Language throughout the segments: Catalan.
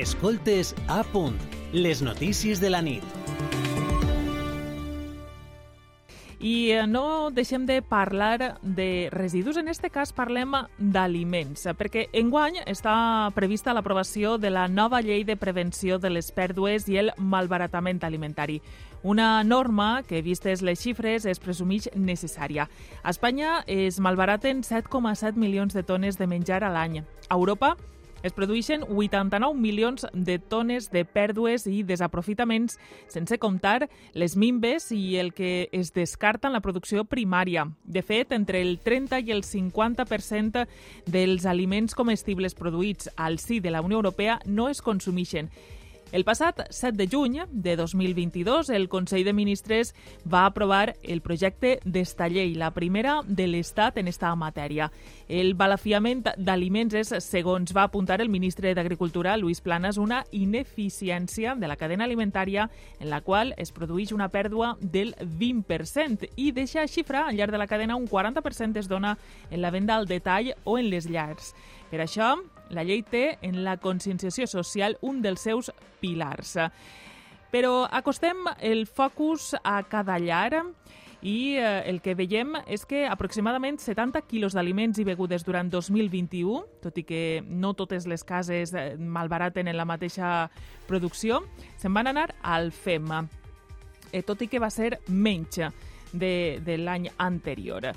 Escoltes a punt, les notícies de la nit. I eh, no deixem de parlar de residus, en aquest cas parlem d'aliments, perquè enguany està prevista l'aprovació de la nova llei de prevenció de les pèrdues i el malbaratament alimentari. Una norma que, vistes les xifres, es presumeix necessària. A Espanya es malbaraten 7,7 milions de tones de menjar a l'any. A Europa es produeixen 89 milions de tones de pèrdues i desaprofitaments, sense comptar les mimbes i el que es descarta en la producció primària. De fet, entre el 30 i el 50% dels aliments comestibles produïts al sí de la Unió Europea no es consumeixen el passat 7 de juny de 2022, el Consell de Ministres va aprovar el projecte d'esta llei, la primera de l'Estat en esta matèria. El balafiament d'aliments és, segons va apuntar el ministre d'Agricultura, Luis Planas, una ineficiència de la cadena alimentària en la qual es produeix una pèrdua del 20% i deixa xifra al llarg de la cadena un 40% es dona en la venda al detall o en les llars. Per això, la llei té en la conscienciació social un dels seus pilars. Però acostem el focus a cada llar i eh, el que veiem és que aproximadament 70 quilos d'aliments i begudes durant 2021, tot i que no totes les cases eh, malbaraten en la mateixa producció, se'n van anar al FEM, eh, tot i que va ser menys de, de l'any anterior.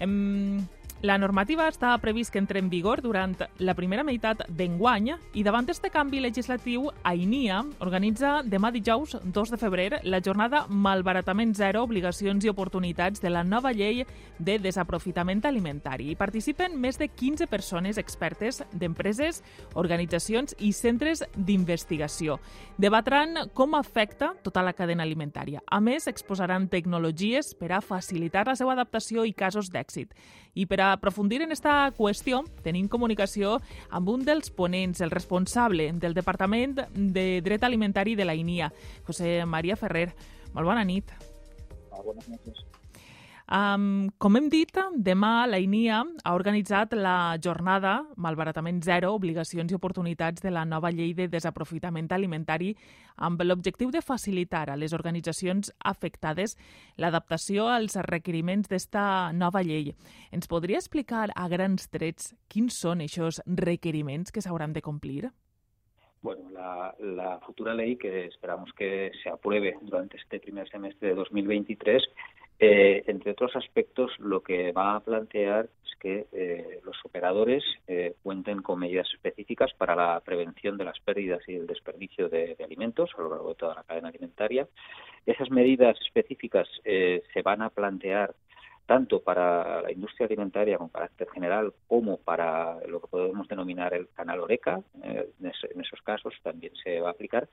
Em, la normativa està previst que entre en vigor durant la primera meitat d'enguany i davant d'aquest canvi legislatiu, AINIA organitza demà dijous 2 de febrer la jornada Malbaratament Zero, Obligacions i Oportunitats de la nova llei de desaprofitament alimentari. Hi participen més de 15 persones expertes d'empreses, organitzacions i centres d'investigació. Debatran com afecta tota la cadena alimentària. A més, exposaran tecnologies per a facilitar la seva adaptació i casos d'èxit. I per a aprofundir en aquesta qüestió, tenim comunicació amb un dels ponents, el responsable del Departament de Dret Alimentari de la INIA, José María Ferrer. Molt bona nit. Ah, bones nits. Um, com hem dit, demà la INIA ha organitzat la jornada Malbaratament Zero, Obligacions i Oportunitats de la nova llei de desaprofitament alimentari amb l'objectiu de facilitar a les organitzacions afectades l'adaptació als requeriments d'esta nova llei. Ens podria explicar a grans trets quins són aquests requeriments que s'hauran de complir? Bueno, la, la, futura ley que esperamos que se apruebe durante este primer semestre de 2023 Eh, entre otros aspectos, lo que va a plantear es que eh, los operadores eh, cuenten con medidas específicas para la prevención de las pérdidas y el desperdicio de, de alimentos a lo largo de toda la cadena alimentaria. Esas medidas específicas se van a plantear tanto para la industria alimentaria con carácter general como para lo que podemos denominar el canal Oreca, en, esos casos también se va a aplicar.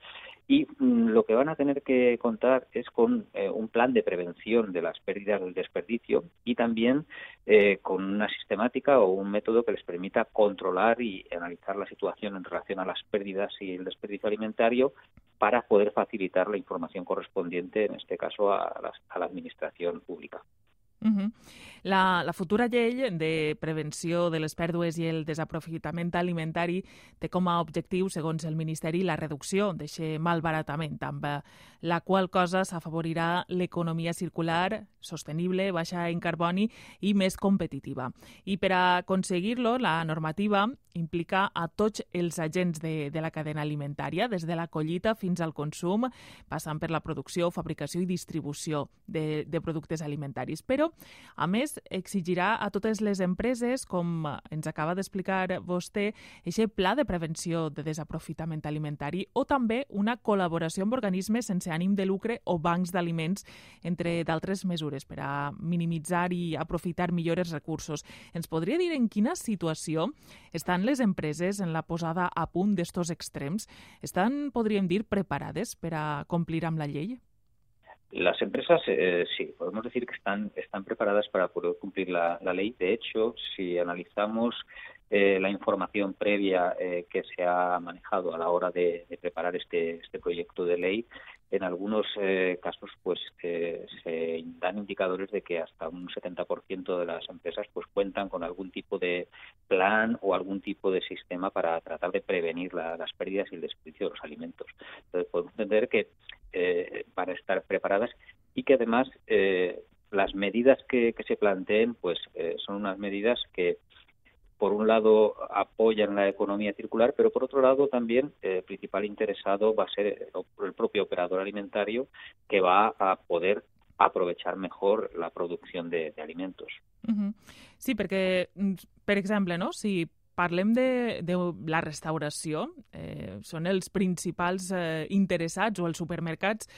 Y mm, lo que van a tener que contar es con eh, un plan de prevención de las pérdidas del desperdicio y también eh, con una sistemática o un método que les permita controlar y analizar la situación en relación a las pérdidas y el desperdicio alimentario para poder facilitar la información correspondiente, en este caso, a la Administración pública. Uh -huh. la, la futura llei de prevenció de les pèrdues i el desaprofitament alimentari té com a objectiu, segons el Ministeri, la reducció d'aquest malbaratament, amb la qual cosa s'afavorirà l'economia circular, sostenible, baixa en carboni i més competitiva. I per a aconseguir-lo, la normativa implica a tots els agents de, de la cadena alimentària, des de la collita fins al consum, passant per la producció, fabricació i distribució de, de productes alimentaris. Però a més, exigirà a totes les empreses, com ens acaba d'explicar vostè, aquest pla de prevenció de desaprofitament alimentari o també una col·laboració amb organismes sense ànim de lucre o bancs d'aliments, entre d'altres mesures per a minimitzar i aprofitar millor els recursos. Ens podria dir en quina situació estan les empreses en la posada a punt d'estos extrems? Estan, podríem dir, preparades per a complir amb la llei? Las empresas, eh, sí, podemos decir que están, están preparadas para poder cumplir la, ley. De hecho, si analizamos eh, la información previa eh, que se ha manejado a la hora de, de preparar este, este proyecto de ley, en algunos eh, casos pues eh, se dan indicadores de que hasta un 70% de las empresas pues cuentan con algún tipo de plan o algún tipo de sistema para tratar de prevenir las pérdidas y el desperdicio de los alimentos. Entonces podemos entender que eh, para estar preparadas y que además las medidas que, que, se planteen pues son unas medidas que por un lado apoyan la economía circular, pero por otro lado también eh, el principal interesado va a ser el propio operador alimentario que va a poder aprovechar mejor la producción de, alimentos. Sí, perquè, mm, per exemple, no? si parlem de, de la restauració, eh, són els principals eh, interessats o els supermercats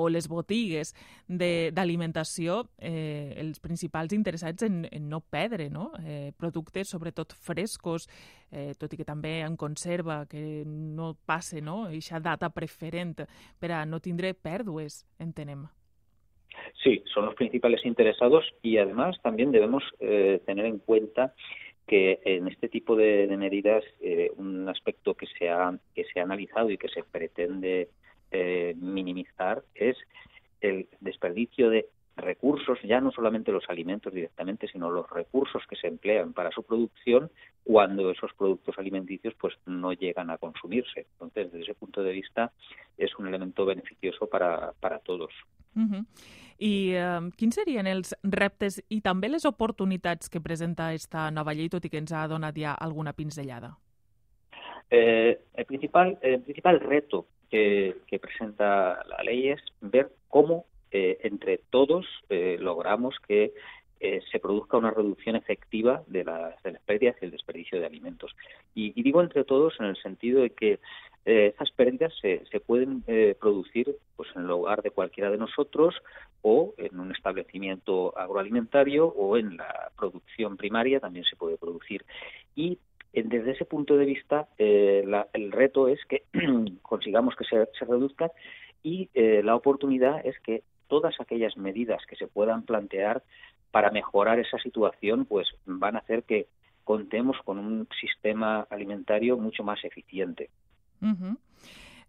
o les botigues d'alimentació eh, els principals interessats en, en no perdre no? Eh, productes, sobretot frescos, eh, tot i que també en conserva, que no passe no? eixa data preferent per a no tindre pèrdues, entenem. Sí, son los principales interesados y además también debemos eh, tener en cuenta que en este tipo de, medidas eh, un aspecto que se ha que se ha analizado y que se pretende eh, minimizar es el desperdicio de recursos, ya no solamente los alimentos directamente, sino los recursos que se emplean para su producción cuando esos productos alimenticios pues no llegan a consumirse. Entonces, desde ese punto de vista, es un elemento beneficioso para, para todos. Uh -huh. I eh, quins serien els reptes i també les oportunitats que presenta aquesta nova llei, tot i que ens ha donat ja alguna pinzellada? Eh, el, principal, el principal reto que, que presenta la ley es ver cómo eh, entre todos eh, logramos que eh, se produzca una reducción efectiva de las, pérdidas y el desperdicio de alimentos. Y, y, digo entre todos en el sentido de que eh, esas pérdidas se, se pueden eh, producir pues en el hogar de cualquiera de nosotros o en un establecimiento agroalimentario o en la producción primaria también se puede producir. Y desde ese punto de vista, eh, la, el reto es que consigamos que se, se reduzcan y eh, la oportunidad es que todas aquellas medidas que se puedan plantear para mejorar esa situación, pues van a hacer que contemos con un sistema alimentario mucho más eficiente. Uh -huh.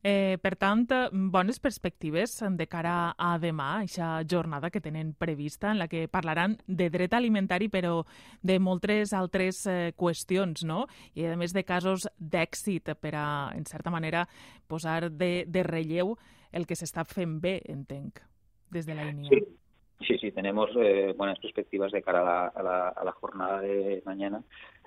Eh, per tant, bones perspectives de cara a demà, aquesta jornada que tenen prevista, en la que parlaran de dret alimentari, però de moltes altres eh, qüestions, no? I, a més, de casos d'èxit per a, en certa manera, posar de, de relleu el que s'està fent bé, entenc, des de la línia. Sí. Sí, sí, tenemos eh, buenas perspectivas de cara a la, a la, a la jornada de mañana.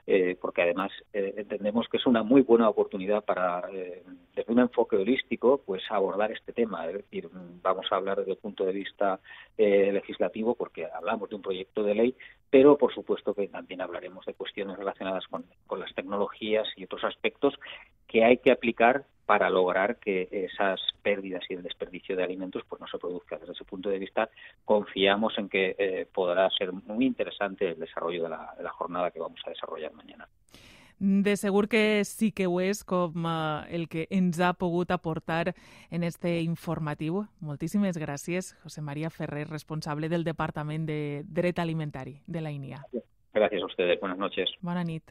Eh, porque además eh, entendemos que es una muy buena oportunidad para, eh, desde un enfoque holístico, pues abordar este tema. Es decir, vamos a hablar desde el punto de vista eh, legislativo, porque hablamos de un proyecto de ley, pero por supuesto que también hablaremos de cuestiones relacionadas con las tecnologías y otros aspectos que hay que aplicar para lograr que esas pérdidas y el desperdicio de alimentos pues no se produzca. Desde ese punto de vista, confiamos en que eh, podrá ser muy interesante el desarrollo de la, de la jornada que vamos a desarrollar mañana. De segur que sí que ho és, com uh, el que ens ha pogut aportar en este informatiu. Moltíssimes gràcies, José María Ferrer, responsable del Departament de Dret Alimentari de la INIA. Gracias a ustedes. Buenas noches. Bona nit.